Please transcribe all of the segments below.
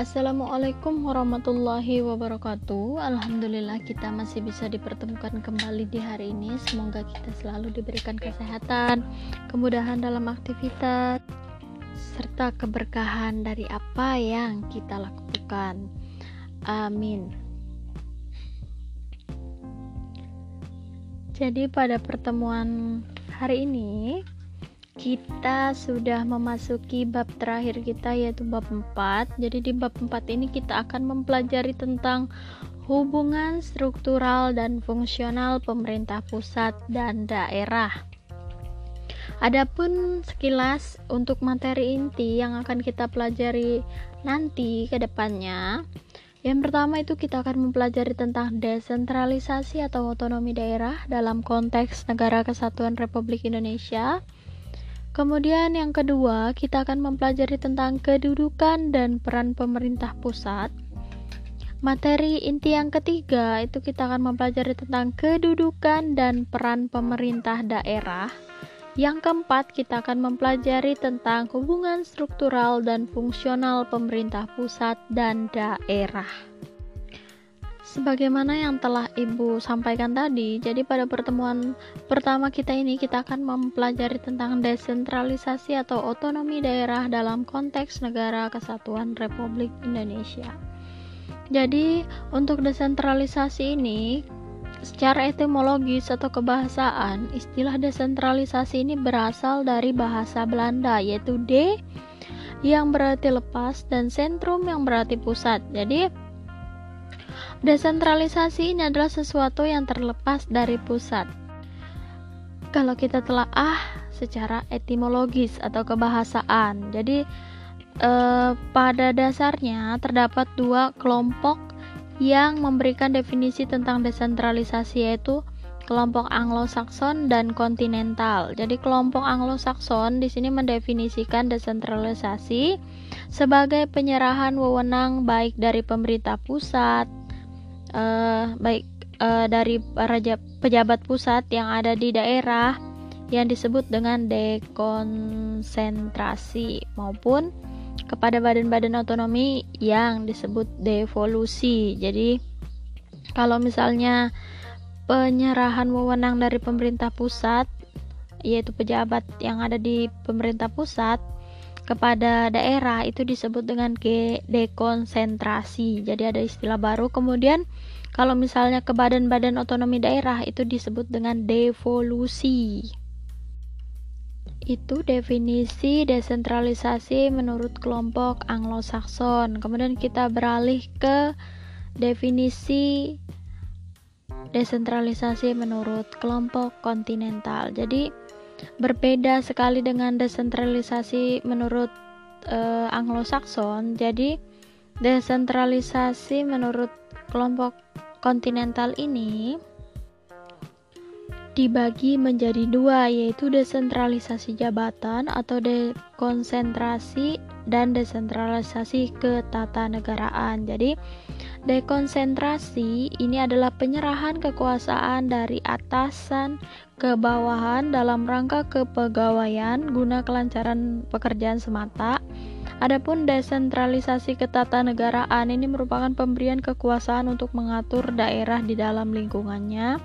Assalamualaikum warahmatullahi wabarakatuh. Alhamdulillah kita masih bisa dipertemukan kembali di hari ini. Semoga kita selalu diberikan kesehatan Kemudahan dalam aktivitas Serta keberkahan dari apa yang kita lakukan. Amin. Jadi pada pertemuan hari ini kita sudah memasuki bab terakhir kita yaitu bab 4 jadi di bab 4 ini kita akan mempelajari tentang hubungan struktural dan fungsional pemerintah pusat dan daerah Adapun sekilas untuk materi inti yang akan kita pelajari nanti ke depannya yang pertama itu kita akan mempelajari tentang desentralisasi atau otonomi daerah dalam konteks Negara Kesatuan Republik Indonesia. Kemudian yang kedua, kita akan mempelajari tentang kedudukan dan peran pemerintah pusat. Materi inti yang ketiga itu kita akan mempelajari tentang kedudukan dan peran pemerintah daerah. Yang keempat, kita akan mempelajari tentang hubungan struktural dan fungsional pemerintah pusat dan daerah. Sebagaimana yang telah Ibu sampaikan tadi, jadi pada pertemuan pertama kita ini kita akan mempelajari tentang desentralisasi atau otonomi daerah dalam konteks negara kesatuan Republik Indonesia. Jadi, untuk desentralisasi ini secara etimologis atau kebahasaan, istilah desentralisasi ini berasal dari bahasa Belanda yaitu de yang berarti lepas dan sentrum yang berarti pusat. Jadi, Desentralisasi ini adalah sesuatu yang terlepas dari pusat. Kalau kita telah ah secara etimologis atau kebahasaan, jadi eh, pada dasarnya terdapat dua kelompok yang memberikan definisi tentang desentralisasi yaitu kelompok Anglo-Saxon dan kontinental. Jadi kelompok Anglo-Saxon di sini mendefinisikan desentralisasi sebagai penyerahan wewenang baik dari pemerintah pusat, uh, baik uh, dari para pejabat pusat yang ada di daerah yang disebut dengan dekonsentrasi maupun kepada badan-badan otonomi yang disebut devolusi. Jadi kalau misalnya penyerahan wewenang dari pemerintah pusat yaitu pejabat yang ada di pemerintah pusat kepada daerah itu disebut dengan dekonsentrasi. Jadi ada istilah baru. Kemudian kalau misalnya ke badan-badan otonomi daerah itu disebut dengan devolusi. Itu definisi desentralisasi menurut kelompok Anglo-Saxon. Kemudian kita beralih ke definisi desentralisasi menurut kelompok kontinental. Jadi berbeda sekali dengan desentralisasi menurut uh, Anglo-Saxon. Jadi, desentralisasi menurut kelompok kontinental ini dibagi menjadi dua yaitu desentralisasi jabatan atau dekonsentrasi dan desentralisasi ketatanegaraan. Jadi Dekonsentrasi ini adalah penyerahan kekuasaan dari atasan ke bawahan dalam rangka kepegawaian guna kelancaran pekerjaan semata. Adapun desentralisasi ketatanegaraan ini merupakan pemberian kekuasaan untuk mengatur daerah di dalam lingkungannya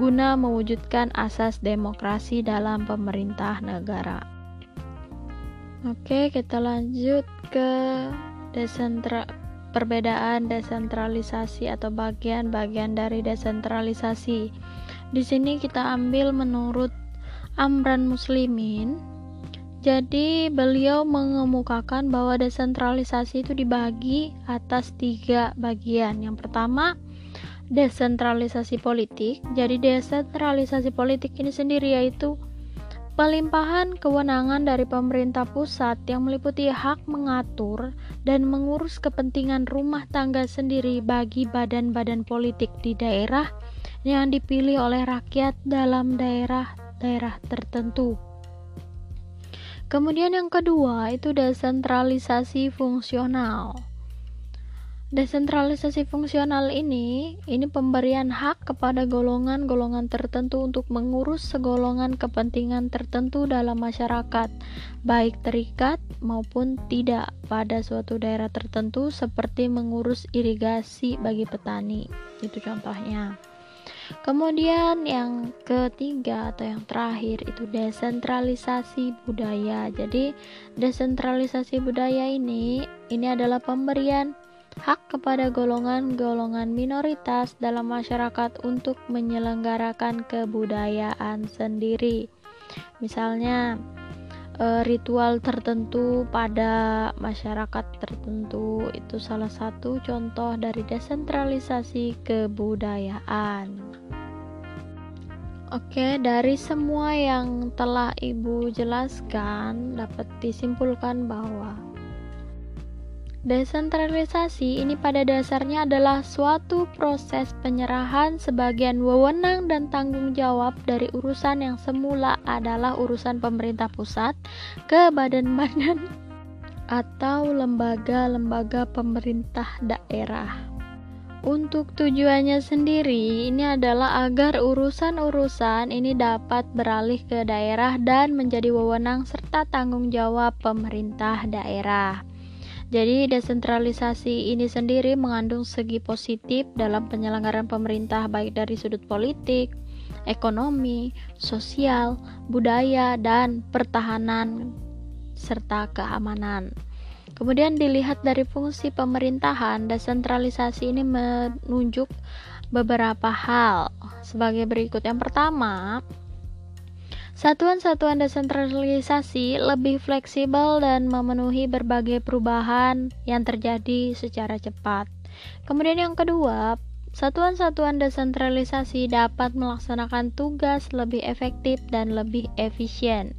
guna mewujudkan asas demokrasi dalam pemerintah negara. Oke, kita lanjut ke desentralisasi perbedaan desentralisasi atau bagian-bagian dari desentralisasi. Di sini kita ambil menurut Amran Muslimin. Jadi beliau mengemukakan bahwa desentralisasi itu dibagi atas tiga bagian. Yang pertama, desentralisasi politik. Jadi desentralisasi politik ini sendiri yaitu Pelimpahan kewenangan dari pemerintah pusat yang meliputi hak mengatur dan mengurus kepentingan rumah tangga sendiri bagi badan-badan politik di daerah yang dipilih oleh rakyat dalam daerah-daerah tertentu. Kemudian yang kedua itu desentralisasi fungsional. Desentralisasi fungsional ini, ini pemberian hak kepada golongan-golongan tertentu untuk mengurus segolongan kepentingan tertentu dalam masyarakat, baik terikat maupun tidak pada suatu daerah tertentu seperti mengurus irigasi bagi petani. Itu contohnya. Kemudian yang ketiga atau yang terakhir itu desentralisasi budaya. Jadi desentralisasi budaya ini ini adalah pemberian hak kepada golongan-golongan minoritas dalam masyarakat untuk menyelenggarakan kebudayaan sendiri. Misalnya, eh, ritual tertentu pada masyarakat tertentu itu salah satu contoh dari desentralisasi kebudayaan. Oke, dari semua yang telah Ibu jelaskan, dapat disimpulkan bahwa Desentralisasi ini pada dasarnya adalah suatu proses penyerahan sebagian wewenang dan tanggung jawab dari urusan yang semula adalah urusan pemerintah pusat ke badan-badan atau lembaga-lembaga pemerintah daerah. Untuk tujuannya sendiri, ini adalah agar urusan-urusan ini dapat beralih ke daerah dan menjadi wewenang serta tanggung jawab pemerintah daerah. Jadi desentralisasi ini sendiri mengandung segi positif dalam penyelenggaraan pemerintah baik dari sudut politik, ekonomi, sosial, budaya, dan pertahanan serta keamanan. Kemudian dilihat dari fungsi pemerintahan, desentralisasi ini menunjuk beberapa hal sebagai berikut. Yang pertama, Satuan-satuan desentralisasi lebih fleksibel dan memenuhi berbagai perubahan yang terjadi secara cepat. Kemudian yang kedua, satuan-satuan desentralisasi dapat melaksanakan tugas lebih efektif dan lebih efisien.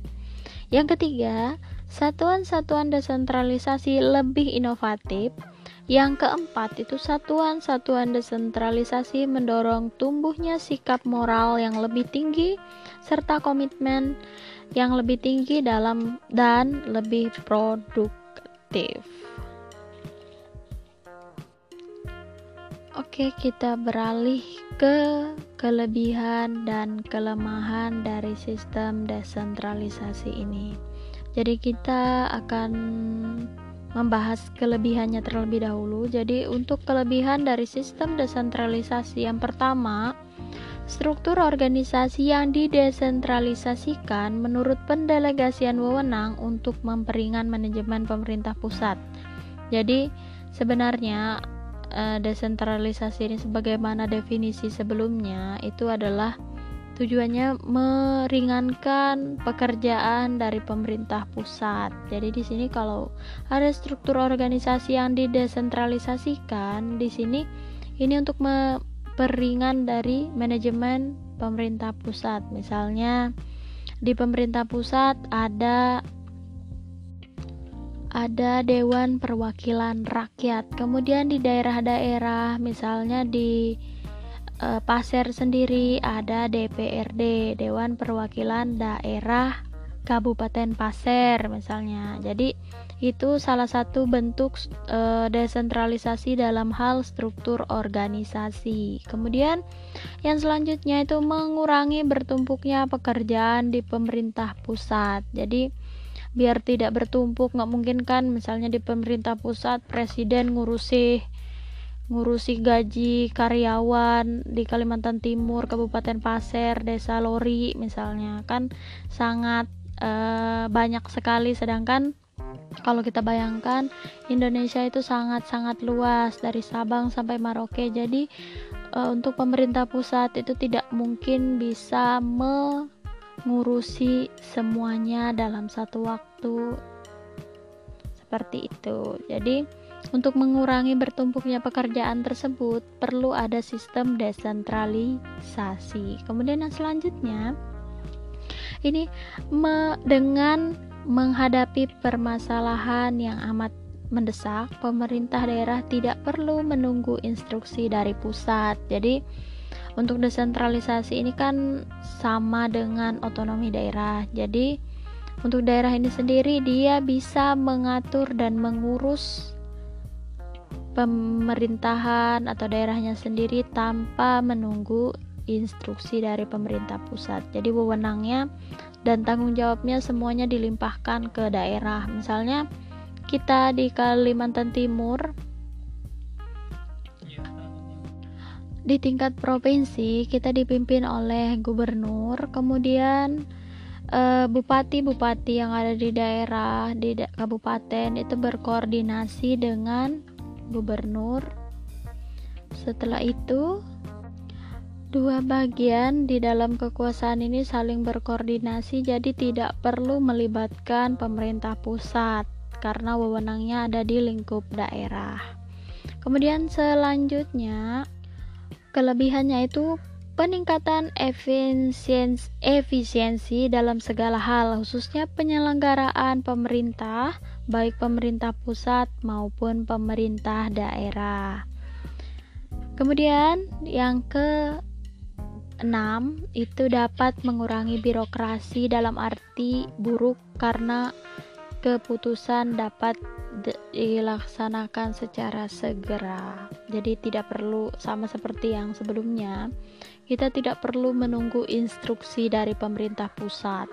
Yang ketiga, satuan-satuan desentralisasi lebih inovatif yang keempat itu satuan-satuan desentralisasi mendorong tumbuhnya sikap moral yang lebih tinggi serta komitmen yang lebih tinggi dalam dan lebih produktif. Oke, kita beralih ke kelebihan dan kelemahan dari sistem desentralisasi ini. Jadi kita akan membahas kelebihannya terlebih dahulu. Jadi, untuk kelebihan dari sistem desentralisasi yang pertama, struktur organisasi yang didesentralisasikan menurut pendelegasian wewenang untuk memperingan manajemen pemerintah pusat. Jadi, sebenarnya eh, desentralisasi ini sebagaimana definisi sebelumnya itu adalah Tujuannya meringankan pekerjaan dari pemerintah pusat. Jadi di sini kalau ada struktur organisasi yang didesentralisasikan, di sini ini untuk memperingan dari manajemen pemerintah pusat. Misalnya di pemerintah pusat ada ada Dewan Perwakilan Rakyat. Kemudian di daerah-daerah misalnya di uh, Pasir sendiri ada DPRD Dewan Perwakilan Daerah Kabupaten Pasir misalnya. Jadi itu salah satu bentuk e, desentralisasi dalam hal struktur organisasi. Kemudian yang selanjutnya itu mengurangi bertumpuknya pekerjaan di pemerintah pusat. Jadi biar tidak bertumpuk nggak mungkin kan misalnya di pemerintah pusat presiden ngurusi ngurusi gaji karyawan di Kalimantan Timur, Kabupaten Pasir, Desa Lori misalnya. Kan sangat uh, banyak sekali. Sedangkan kalau kita bayangkan Indonesia itu sangat-sangat luas dari Sabang sampai Maroke. Jadi uh, untuk pemerintah pusat itu tidak mungkin bisa mengurusi semuanya dalam satu waktu. Seperti itu. Jadi untuk mengurangi bertumpuknya pekerjaan tersebut, perlu ada sistem desentralisasi. Kemudian yang selanjutnya, ini me, dengan menghadapi permasalahan yang amat mendesak, pemerintah daerah tidak perlu menunggu instruksi dari pusat. Jadi, untuk desentralisasi ini kan sama dengan otonomi daerah. Jadi, untuk daerah ini sendiri dia bisa mengatur dan mengurus pemerintahan atau daerahnya sendiri tanpa menunggu instruksi dari pemerintah pusat. Jadi wewenangnya dan tanggung jawabnya semuanya dilimpahkan ke daerah. Misalnya kita di Kalimantan Timur di tingkat provinsi kita dipimpin oleh gubernur, kemudian Eh, bupati-bupati yang ada di daerah di da kabupaten itu berkoordinasi dengan gubernur. Setelah itu, dua bagian di dalam kekuasaan ini saling berkoordinasi, jadi tidak perlu melibatkan pemerintah pusat karena wewenangnya ada di lingkup daerah. Kemudian selanjutnya, kelebihannya itu peningkatan efisiensi, efisiensi dalam segala hal, khususnya penyelenggaraan pemerintah, baik pemerintah pusat maupun pemerintah daerah. Kemudian yang ke enam itu dapat mengurangi birokrasi dalam arti buruk karena keputusan dapat dilaksanakan secara segera. Jadi tidak perlu sama seperti yang sebelumnya kita tidak perlu menunggu instruksi dari pemerintah pusat.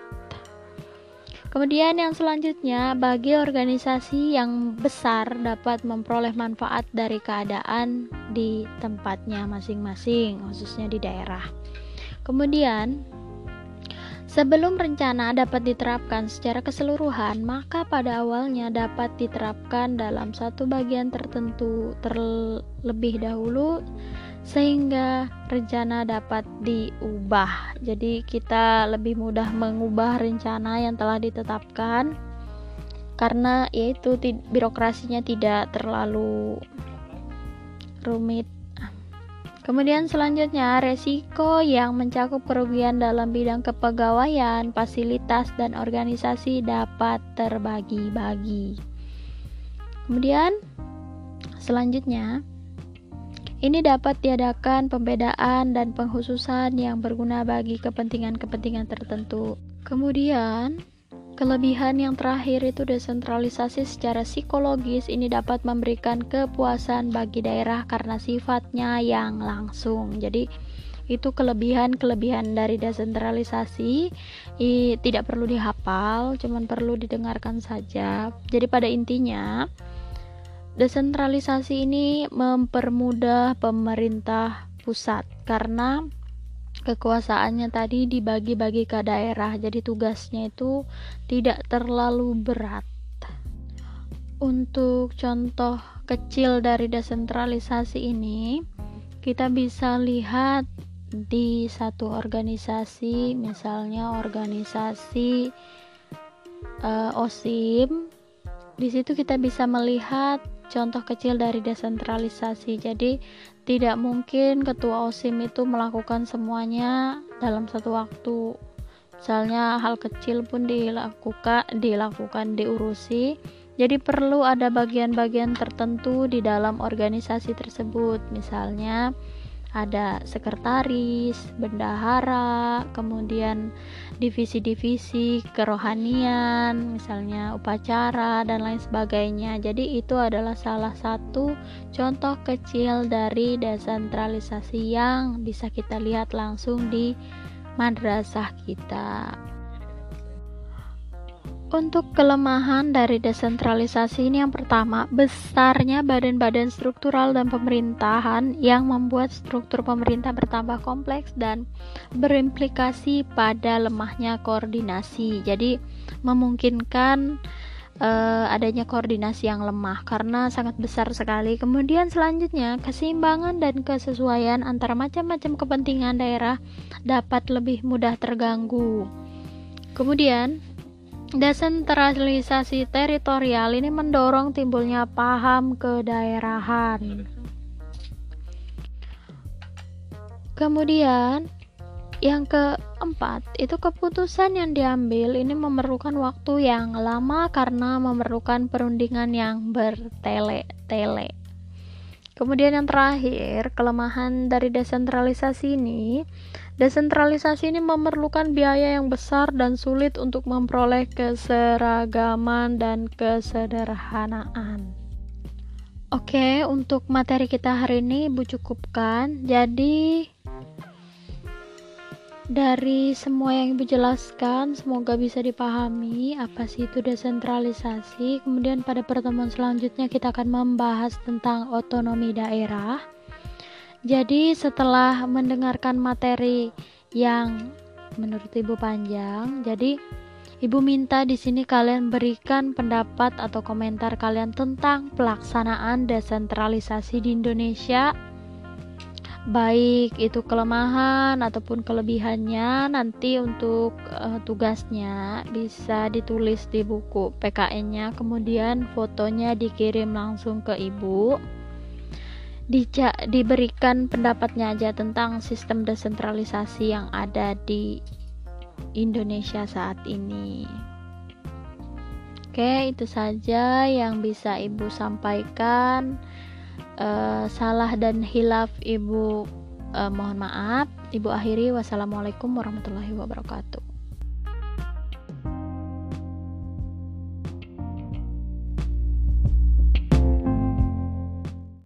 Kemudian yang selanjutnya, bagi organisasi yang besar dapat memperoleh manfaat dari keadaan di tempatnya masing-masing, khususnya di daerah. Kemudian, sebelum rencana dapat diterapkan secara keseluruhan, maka pada awalnya dapat diterapkan dalam satu bagian tertentu terlebih dahulu sehingga rencana dapat diubah. Jadi kita lebih mudah mengubah rencana yang telah ditetapkan karena yaitu birokrasinya tidak terlalu rumit. Kemudian selanjutnya resiko yang mencakup kerugian dalam bidang kepegawaian, fasilitas dan organisasi dapat terbagi-bagi. Kemudian selanjutnya ini dapat diadakan pembedaan dan penghususan yang berguna bagi kepentingan-kepentingan tertentu. Kemudian, kelebihan yang terakhir itu desentralisasi secara psikologis ini dapat memberikan kepuasan bagi daerah karena sifatnya yang langsung. Jadi, itu kelebihan-kelebihan dari desentralisasi i, tidak perlu dihafal, cuman perlu didengarkan saja. Jadi pada intinya Desentralisasi ini mempermudah pemerintah pusat karena kekuasaannya tadi dibagi-bagi ke daerah, jadi tugasnya itu tidak terlalu berat. Untuk contoh kecil dari desentralisasi ini, kita bisa lihat di satu organisasi, misalnya organisasi uh, OSIM. Di situ kita bisa melihat contoh kecil dari desentralisasi. Jadi, tidak mungkin ketua OSIM itu melakukan semuanya dalam satu waktu. Misalnya hal kecil pun dilakukan, dilakukan diurusi. Jadi perlu ada bagian-bagian tertentu di dalam organisasi tersebut. Misalnya ada sekretaris, bendahara, kemudian divisi-divisi kerohanian, misalnya upacara dan lain sebagainya. Jadi itu adalah salah satu contoh kecil dari desentralisasi yang bisa kita lihat langsung di madrasah kita. Untuk kelemahan dari desentralisasi ini yang pertama, besarnya badan-badan struktural dan pemerintahan yang membuat struktur pemerintah bertambah kompleks dan berimplikasi pada lemahnya koordinasi. Jadi memungkinkan uh, adanya koordinasi yang lemah karena sangat besar sekali. Kemudian selanjutnya, keseimbangan dan kesesuaian antara macam-macam kepentingan daerah dapat lebih mudah terganggu. Kemudian, Desentralisasi teritorial ini mendorong timbulnya paham kedaerahan. Kemudian, yang keempat, itu keputusan yang diambil ini memerlukan waktu yang lama karena memerlukan perundingan yang bertele-tele. Kemudian yang terakhir, kelemahan dari desentralisasi ini, desentralisasi ini memerlukan biaya yang besar dan sulit untuk memperoleh keseragaman dan kesederhanaan. Oke, untuk materi kita hari ini Ibu cukupkan. Jadi dari semua yang Ibu jelaskan, semoga bisa dipahami apa sih itu desentralisasi. Kemudian pada pertemuan selanjutnya kita akan membahas tentang otonomi daerah. Jadi setelah mendengarkan materi yang menurut Ibu panjang, jadi Ibu minta di sini kalian berikan pendapat atau komentar kalian tentang pelaksanaan desentralisasi di Indonesia baik itu kelemahan ataupun kelebihannya nanti untuk uh, tugasnya bisa ditulis di buku PKN-nya kemudian fotonya dikirim langsung ke ibu. Dica diberikan pendapatnya aja tentang sistem desentralisasi yang ada di Indonesia saat ini. Oke itu saja yang bisa ibu sampaikan uh, salah dan hilaf ibu uh, mohon maaf. Ibu akhiri. Wassalamualaikum warahmatullahi wabarakatuh